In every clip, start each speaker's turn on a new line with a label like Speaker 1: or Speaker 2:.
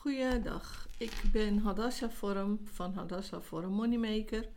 Speaker 1: Goeiedag, ik ben Hadassa Vorm van Hadassa Vorm Moneymaker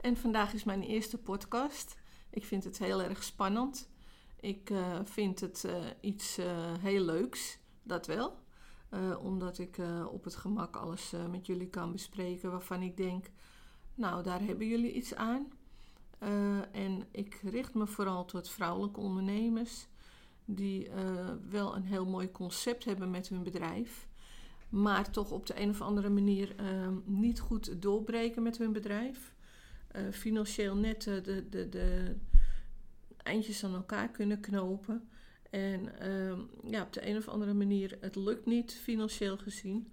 Speaker 1: en vandaag is mijn eerste podcast. Ik vind het heel erg spannend. Ik uh, vind het uh, iets uh, heel leuks, dat wel. omdat ik op het gemak alles met jullie kan bespreken waarvan ik denk, nou daar hebben jullie iets aan. en ik richt me vooral tot vrouwelijke ondernemers die wel een heel mooi concept hebben met hun bedrijf maar toch op de een of andere manier uh, niet goed doorbreken met hun bedrijf. Uh, financieel net uh, de, de, de eindjes aan elkaar kunnen knopen. En ehm, ja, op de een of andere manier, het lukt niet financieel gezien.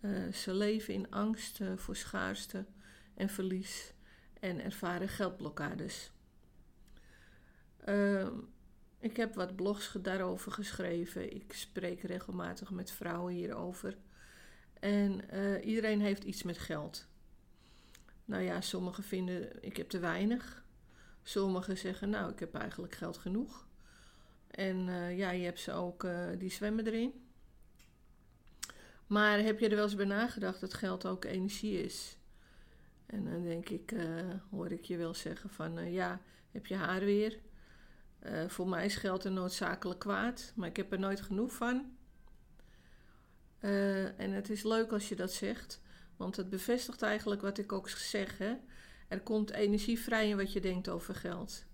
Speaker 1: Eh, ze leven in angst voor schaarste en verlies en ervaren geldblokkades. Ehm, ik heb wat blogs daarover geschreven. Ik spreek regelmatig met vrouwen hierover. En uh, iedereen heeft iets met geld. Nou ja, sommigen vinden ik heb te weinig. Sommigen zeggen, nou, ik heb eigenlijk geld genoeg. En uh, ja, je hebt ze ook, uh, die zwemmen erin. Maar heb je er wel eens bij nagedacht dat geld ook energie is? En dan denk ik, hoor ik je wel zeggen van, ja, heb je haar weer? voor mij is geld een noodzakelijk kwaad, maar ik heb er nooit genoeg van. Uh, en het is leuk als je dat zegt, want het bevestigt eigenlijk wat ik ook zeg. Hè? Er komt energie vrij in wat je denkt over geld.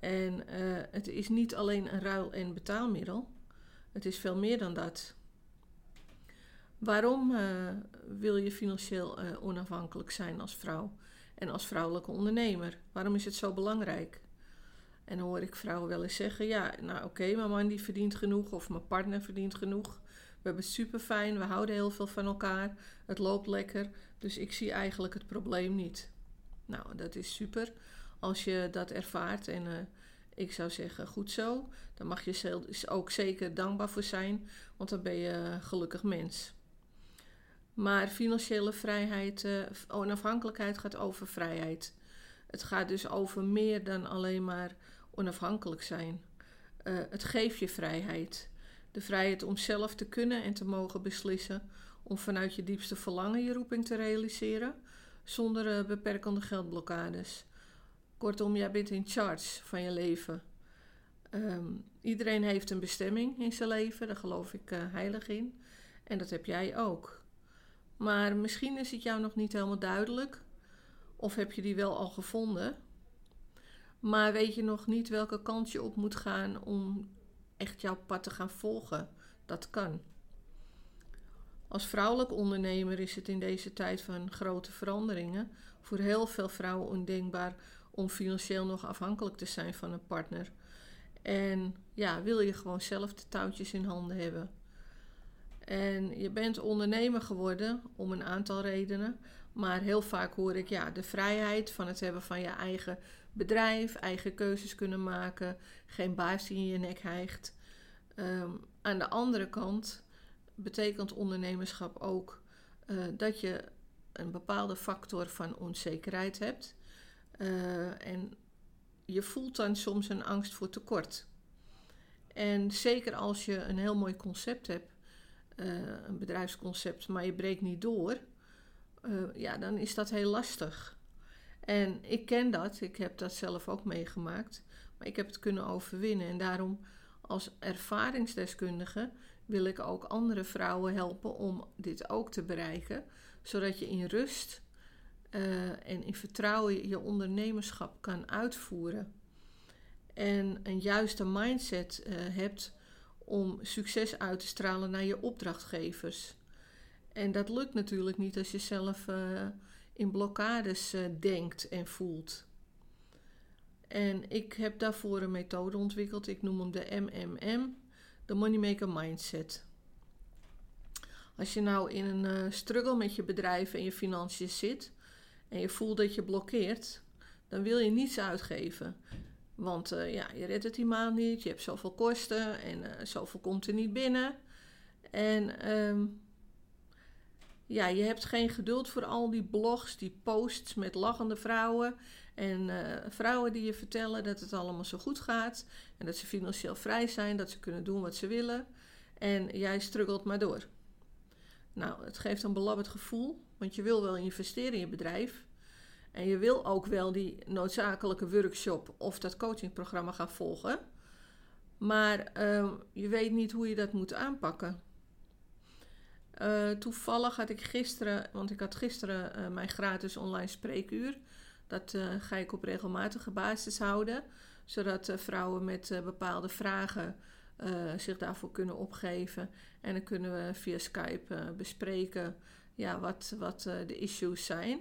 Speaker 1: En uh, het is niet alleen een ruil- en betaalmiddel, het is veel meer dan dat. Waarom uh, wil je financieel onafhankelijk zijn als vrouw en als vrouwelijke ondernemer? Waarom is het zo belangrijk? En dan hoor ik vrouwen wel eens zeggen: ja, nou oké, mijn man die verdient genoeg of mijn partner verdient genoeg. We hebben super fijn, we houden heel veel van elkaar, het loopt lekker, dus ik zie eigenlijk het probleem niet. Nou, dat is super als je dat ervaart en uh, ik zou zeggen goed zo. Dan mag je ook zeker dankbaar voor zijn, want dan ben je een gelukkig mens. Maar financiële vrijheid, uh, onafhankelijkheid gaat over vrijheid. Het gaat dus over meer dan alleen maar onafhankelijk zijn. Uh, het geeft je vrijheid. De vrijheid om zelf te kunnen en te mogen beslissen om vanuit je diepste verlangen je roeping te realiseren zonder uh, beperkende geldblokkades. Kortom, jij bent in charge van je leven. Um, iedereen heeft een bestemming in zijn leven, daar geloof ik uh, heilig in. En dat heb jij ook. Maar misschien is het jou nog niet helemaal duidelijk, of heb je die wel al gevonden, maar weet je nog niet welke kant je op moet gaan om echt jouw pad te gaan volgen. Dat kan. Als vrouwelijk ondernemer is het in deze tijd van grote veranderingen voor heel veel vrouwen ondenkbaar om financieel nog afhankelijk te zijn van een partner. En ja, wil je gewoon zelf de touwtjes in handen hebben. En je bent ondernemer geworden om een aantal redenen. Maar heel vaak hoor ik ja, de vrijheid van het hebben van je eigen bedrijf, eigen keuzes kunnen maken, geen baas die in je nek hijgt. Um, aan de andere kant betekent ondernemerschap ook uh, dat je een bepaalde factor van onzekerheid hebt. Uh, en je voelt dan soms een angst voor tekort. En zeker als je een heel mooi concept hebt, uh, een bedrijfsconcept, maar je breekt niet door, ja, dan is dat heel lastig. En ik ken dat, ik heb dat zelf ook meegemaakt, maar ik heb het kunnen overwinnen. En daarom, als ervaringsdeskundige, wil ik ook andere vrouwen helpen om dit ook te bereiken, zodat je in rust uh, en in vertrouwen je ondernemerschap kan uitvoeren. En een juiste mindset uh, hebt om succes uit te stralen naar je opdrachtgevers. En dat lukt natuurlijk niet als je zelf uh, in blokkades uh, denkt en voelt. En ik heb daarvoor een methode ontwikkeld. Ik noem hem de MMM, de Moneymaker Mindset. Als je nou in een uh, struggle met je bedrijf en je financiën zit en je voelt dat je blokkeert, dan wil je niets uitgeven. Want ja, je redt het die maand niet, je hebt zoveel kosten en zoveel komt er niet binnen. En um, ja, je hebt geen geduld voor al die blogs, die posts met lachende vrouwen. En uh, vrouwen die je vertellen dat het allemaal zo goed gaat. En dat ze financieel vrij zijn, dat ze kunnen doen wat ze willen. En jij struggelt maar door. Nou, het geeft een belabberd gevoel, want je wil wel investeren in je bedrijf. En je wil ook wel die noodzakelijke workshop of dat coachingprogramma gaan volgen. Maar ehm, je weet niet hoe je dat moet aanpakken. Uh, toevallig had ik gisteren, want ik had gisteren uh, mijn gratis online spreekuur. Dat uh, ga ik op regelmatige basis houden, zodat vrouwen met bepaalde vragen zich daarvoor kunnen opgeven. En dan kunnen we via Skype bespreken ja, wat, wat de issues zijn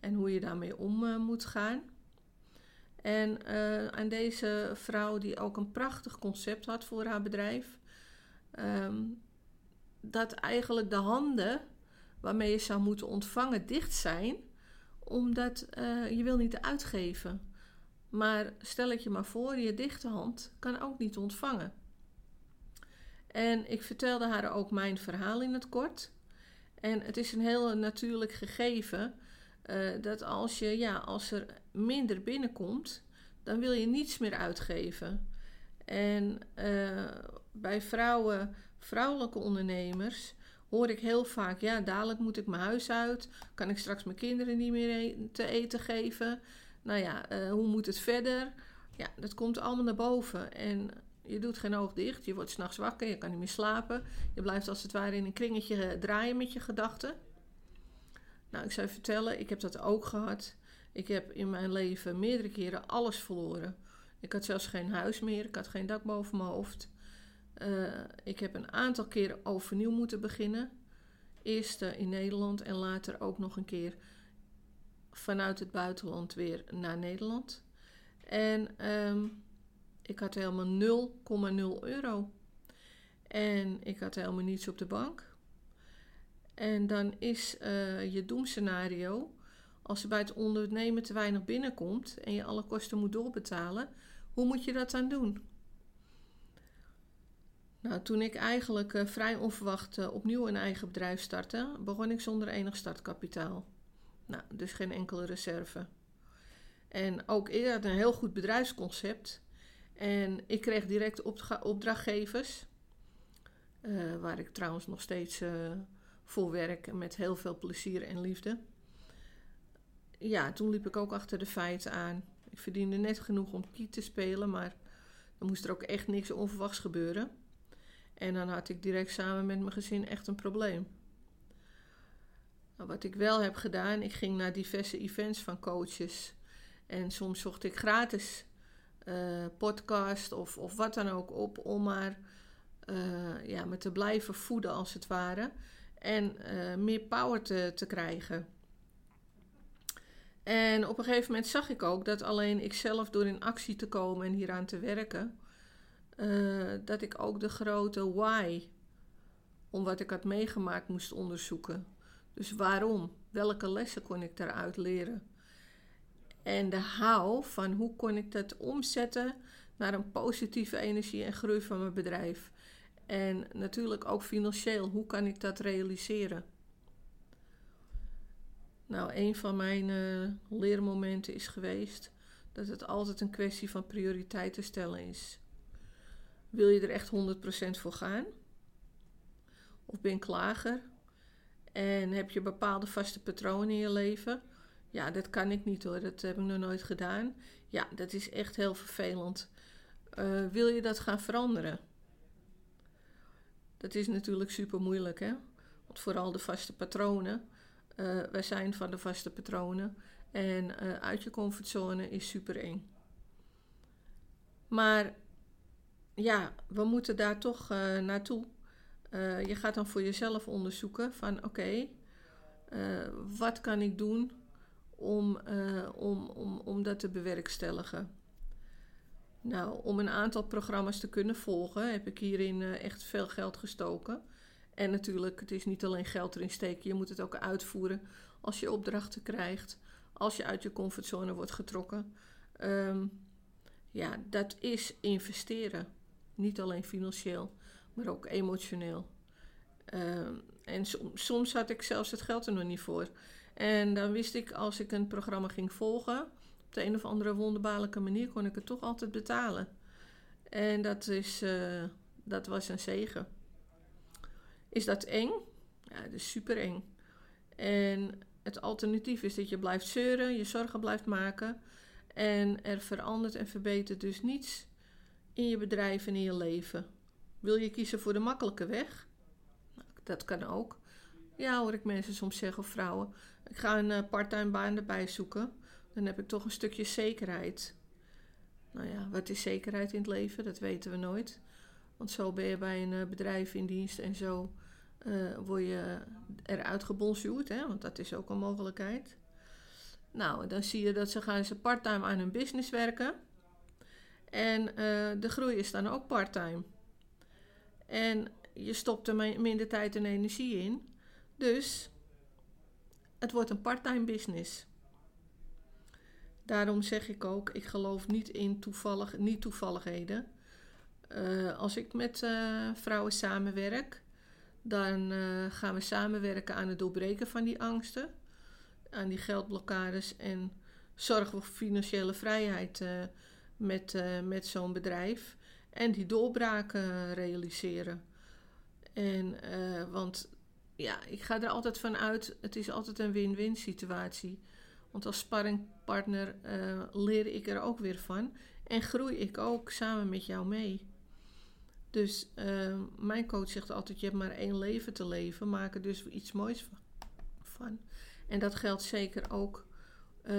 Speaker 1: en hoe je daarmee om moet gaan. En aan deze vrouw, die ook een prachtig concept had voor haar bedrijf, um, dat eigenlijk de handen waarmee je zou moeten ontvangen dicht zijn, omdat uh, je wil niet uitgeven. Maar stel het je maar voor, je dichte hand kan ook niet ontvangen. En ik vertelde haar ook mijn verhaal in het kort. En het is een heel natuurlijk gegeven uh, dat als, je, ja, als er minder binnenkomt, dan wil je niets meer uitgeven. En uh, bij vrouwen vrouwelijke ondernemers hoor ik heel vaak: ja, dadelijk moet ik mijn huis uit. Kan ik straks mijn kinderen niet meer e-, te eten geven? Nou ja, uh, hoe moet het verder? Ja, dat komt allemaal naar boven. En je doet geen oog dicht. Je wordt s'nachts wakker. Je kan niet meer slapen. Je blijft als het ware in een kringetje eh, draaien met je gedachten. Nou, ik zou je vertellen, ik heb dat ook gehad. Ik heb in mijn leven meerdere keren alles verloren. Ik had zelfs geen huis meer. Ik had geen dak boven mijn hoofd. Uh, ik heb een aantal keren overnieuw moeten beginnen. Eerst in Nederland en later ook nog een keer vanuit het buitenland weer naar Nederland. En um, ik had helemaal 0,0 euro. En ik had helemaal niets op de bank. En dan is uh, je doemscenario, als er bij het ondernemen te weinig binnenkomt en je alle kosten moet doorbetalen, hoe moet je dat dan doen? Nou, toen ik eigenlijk uh, vrij onverwacht uh, opnieuw een eigen bedrijf startte, begon ik zonder enig startkapitaal. Nou, dus geen enkele reserve. En ook ik had een heel goed bedrijfsconcept. En ik kreeg direct opdrachtgevers, uh, waar ik trouwens nog steeds voor werk met heel veel plezier en liefde. Ja, toen liep ik ook achter de feiten aan. Ik verdiende net genoeg om kiet te spelen, maar dan moest er ook echt niks onverwachts gebeuren. En dan had ik direct samen met mijn gezin echt een probleem. Nou, wat ik wel heb gedaan, ik ging naar diverse events van coaches. En soms zocht ik gratis uh, podcast of, of wat dan ook op om maar uh, ja, me te blijven voeden als het ware. En uh, meer power te, te krijgen. En op een gegeven moment zag ik ook dat alleen ik zelf door in actie te komen en hieraan te werken, uh, dat ik ook de grote why, om wat ik had meegemaakt, moest onderzoeken. Dus waarom? Welke lessen kon ik daaruit leren? En de how van hoe kon ik dat omzetten naar een positieve energie en groei van mijn bedrijf. En natuurlijk ook financieel, hoe kan ik dat realiseren? Nou, een van mijn uh, leermomenten is geweest dat het altijd een kwestie van prioriteiten stellen is. Wil je er echt 100% voor gaan? Of ben klager? En heb je bepaalde vaste patronen in je leven? Ja, dat kan ik niet hoor, dat heb ik nog nooit gedaan. Ja, dat is echt heel vervelend. Uh, wil je dat gaan veranderen? Dat is natuurlijk super moeilijk, hè? Want vooral de vaste patronen. Uh, wij zijn van de vaste patronen. En uh, uit je comfortzone is super eng. Maar ja, we moeten daar toch uh, naartoe. Uh, je gaat dan voor jezelf onderzoeken van oké, uh, wat kan ik doen om, om, om, om dat te bewerkstelligen. Nou, om een aantal programma's te kunnen volgen heb ik hierin echt veel geld gestoken. En natuurlijk, het is niet alleen geld erin steken, je moet het ook uitvoeren als je opdrachten krijgt, als je uit je comfortzone wordt getrokken. Um, ja, dat is investeren. Niet alleen financieel, maar ook emotioneel. Uh, en soms had ik zelfs het geld er nog niet voor. En dan wist ik, als ik een programma ging volgen, op de een of andere wonderbaarlijke manier kon ik het toch altijd betalen. En dat, is, uh, dat was een zegen. Is dat eng? Ja, dat is super eng. En het alternatief is dat je blijft zeuren, je zorgen blijft maken. En er verandert en verbetert dus niets in je bedrijf en in je leven. Wil je kiezen voor de makkelijke weg? Nou, dat kan ook. Ja, hoor ik mensen soms zeggen, of vrouwen. Ik ga een uh, parttime baan erbij zoeken. Dan heb ik toch een stukje zekerheid. Nou ja, wat is zekerheid in het leven? Dat weten we nooit. Want zo ben je bij een uh, bedrijf in dienst en zo uh, word je eruit gebonjourd. Hè? Want dat is ook een mogelijkheid. Nou, dan zie je dat ze gaan ze parttime aan hun business werken. En de groei is dan ook parttime. En je stopt er minder tijd en energie in. Dus het wordt een parttime business. Daarom zeg ik ook, ik geloof niet in toevallig, niet toevalligheden. Uh, als ik met uh, vrouwen samenwerk, dan gaan we samenwerken aan het doorbreken van die angsten, aan die geldblokkades en zorgen voor financiële vrijheid met, met zo'n bedrijf en die doorbraken realiseren. En, want ja, ik ga er altijd van uit, het is altijd een win-win situatie. Want als sparringpartner uh, leer ik er ook weer van en groei ik ook samen met jou mee. Dus mijn coach zegt altijd: je hebt maar één leven te leven, maak er dus iets moois van. En dat geldt zeker ook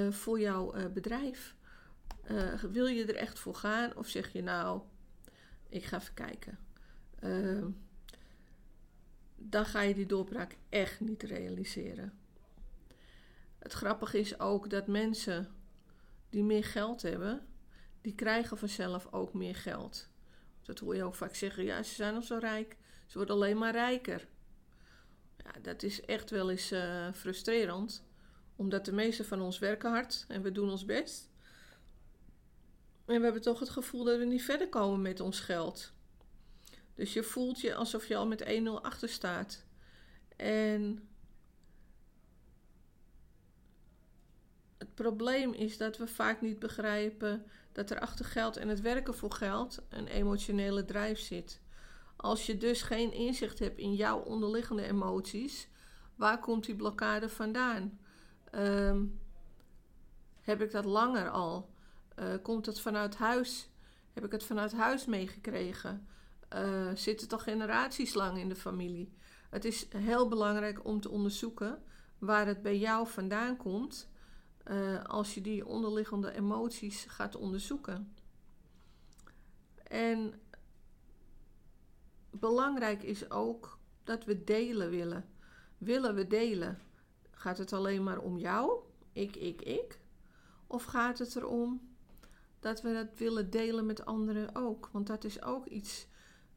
Speaker 1: voor jouw bedrijf. Wil je er echt voor gaan of zeg je nou, ik ga even kijken dan ga je die doorbraak echt niet realiseren. Het grappige is ook dat mensen die meer geld hebben, die krijgen vanzelf ook meer geld. Dat hoor je ook vaak zeggen, ja, ze zijn al zo rijk, ze worden alleen maar rijker. Ja, dat is echt wel eens uh, frustrerend, omdat de meeste van ons werken hard en we doen ons best. En we hebben toch het gevoel dat we niet verder komen met ons geld. Dus je voelt je alsof je al met 1-0 achter staat. En het probleem is dat we vaak niet begrijpen dat er achter geld en het werken voor geld een emotionele drijf zit. Als je dus geen inzicht hebt in jouw onderliggende emoties, waar komt die blokkade vandaan? Um, heb ik dat langer al? Uh, komt het vanuit huis? Heb ik het vanuit huis meegekregen? uh, zitten toch generaties lang in de familie. Het is heel belangrijk om te onderzoeken waar het bij jou vandaan komt uh, als je die onderliggende emoties gaat onderzoeken. En belangrijk is ook dat we delen willen. Willen we delen? Gaat het alleen maar om jou? Ik, ik, ik? Of gaat het erom dat we dat willen delen met anderen ook? Want dat is ook iets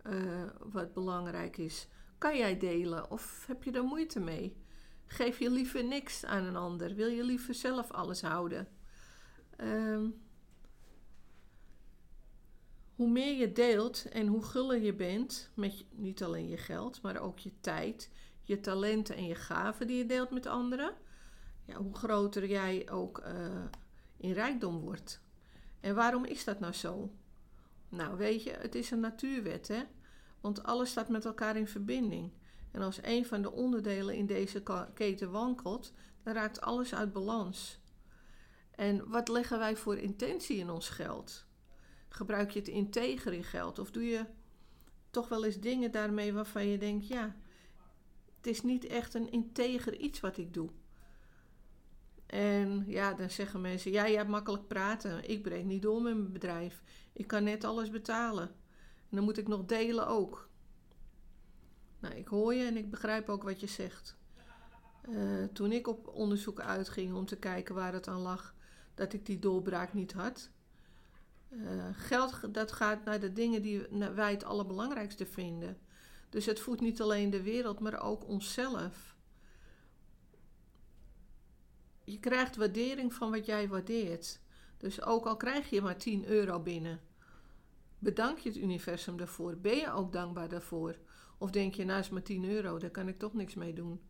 Speaker 1: uh, wat belangrijk is. Kan jij delen of heb je er moeite mee? Geef je liever niks aan een ander? Wil je liever zelf alles houden? Um, hoe meer je deelt en hoe guller je bent, met niet alleen je geld, maar ook je tijd, je talenten en je gaven die je deelt met anderen, ja, hoe groter jij ook uh, in rijkdom wordt. En waarom is dat nou zo? Nou, weet je, het is een natuurwet, hè? Want alles staat met elkaar in verbinding. En als een van de onderdelen in deze keten wankelt, dan raakt alles uit balans. En wat leggen wij voor intentie in ons geld? Gebruik je het integer in geld? Of doe je toch wel eens dingen daarmee waarvan je denkt: ja, het is niet echt een integer iets wat ik doe? En ja, dan zeggen mensen: ja, je hebt makkelijk praten. Ik breek niet door met mijn bedrijf. Ik kan net alles betalen. En dan moet ik nog delen ook. Nou, ik hoor je en ik begrijp ook wat je zegt. Uh, toen ik op onderzoek uitging om te kijken waar het aan lag, dat ik die doorbraak niet had. Uh, geld dat gaat naar de dingen die wij het allerbelangrijkste vinden. Dus het voedt niet alleen de wereld, maar ook onszelf. Je krijgt waardering van wat jij waardeert. Dus ook al krijg je maar 10 euro binnen, bedank je het universum daarvoor? Ben je ook dankbaar daarvoor? Of denk je, nou is maar 10 euro, daar kan ik toch niks mee doen?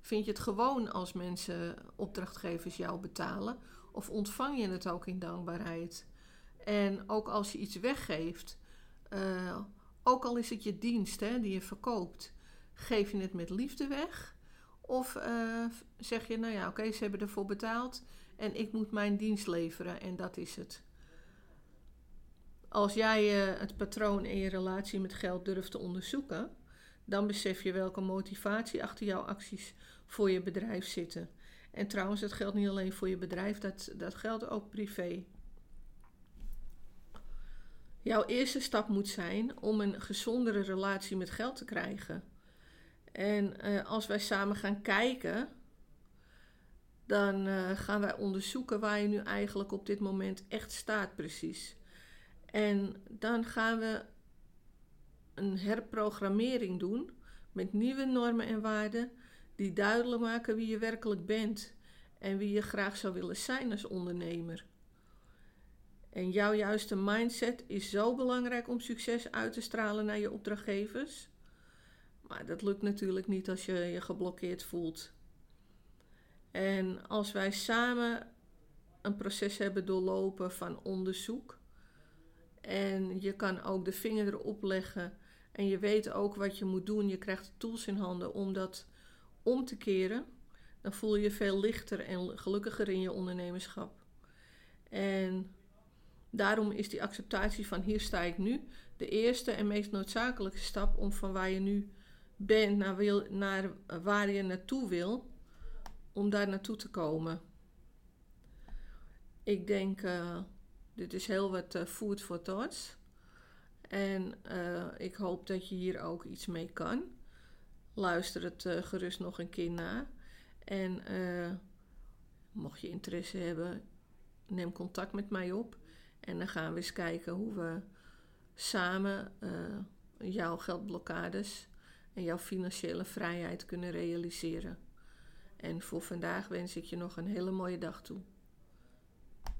Speaker 1: Vind je het gewoon als mensen, opdrachtgevers jou betalen? Of ontvang je het ook in dankbaarheid? En ook als je iets weggeeft, uh, ook al is het je dienst hè, die je verkoopt, geef je het met liefde weg? Of uh, zeg je, nou ja, oké, ze hebben ervoor betaald en ik moet mijn dienst leveren en dat is het. Als jij uh, het patroon in je relatie met geld durft te onderzoeken, dan besef je welke motivatie achter jouw acties voor je bedrijf zitten. En trouwens, dat geldt niet alleen voor je bedrijf, dat, dat geldt ook privé. Jouw eerste stap moet zijn om een gezondere relatie met geld te krijgen. En uh, als wij samen gaan kijken, dan uh, gaan wij onderzoeken waar je nu eigenlijk op dit moment echt staat precies. En dan gaan we een herprogrammering doen met nieuwe normen en waarden die duidelijk maken wie je werkelijk bent en wie je graag zou willen zijn als ondernemer. En jouw juiste mindset is zo belangrijk om succes uit te stralen naar je opdrachtgevers. Maar dat lukt natuurlijk niet als je je geblokkeerd voelt. En als wij samen een proces hebben doorlopen van onderzoek. En je kan ook de vinger erop leggen. En je weet ook wat je moet doen. Je krijgt tools in handen om dat om te keren. Dan voel je je veel lichter en gelukkiger in je ondernemerschap. En daarom is die acceptatie van hier sta ik nu de eerste en meest noodzakelijke stap om van waar je nu bent naar, wil, naar waar je naartoe wil, om daar naartoe te komen. Ik denk, uh, dit is heel wat uh, food for thoughts. En ik hoop dat je hier ook iets mee kan. Luister het gerust nog een keer na. En mocht je interesse hebben, neem contact met mij op. En dan gaan we eens kijken hoe we samen jouw geldblokkades en jouw financiële vrijheid kunnen realiseren. En voor vandaag wens ik je nog een hele mooie dag toe.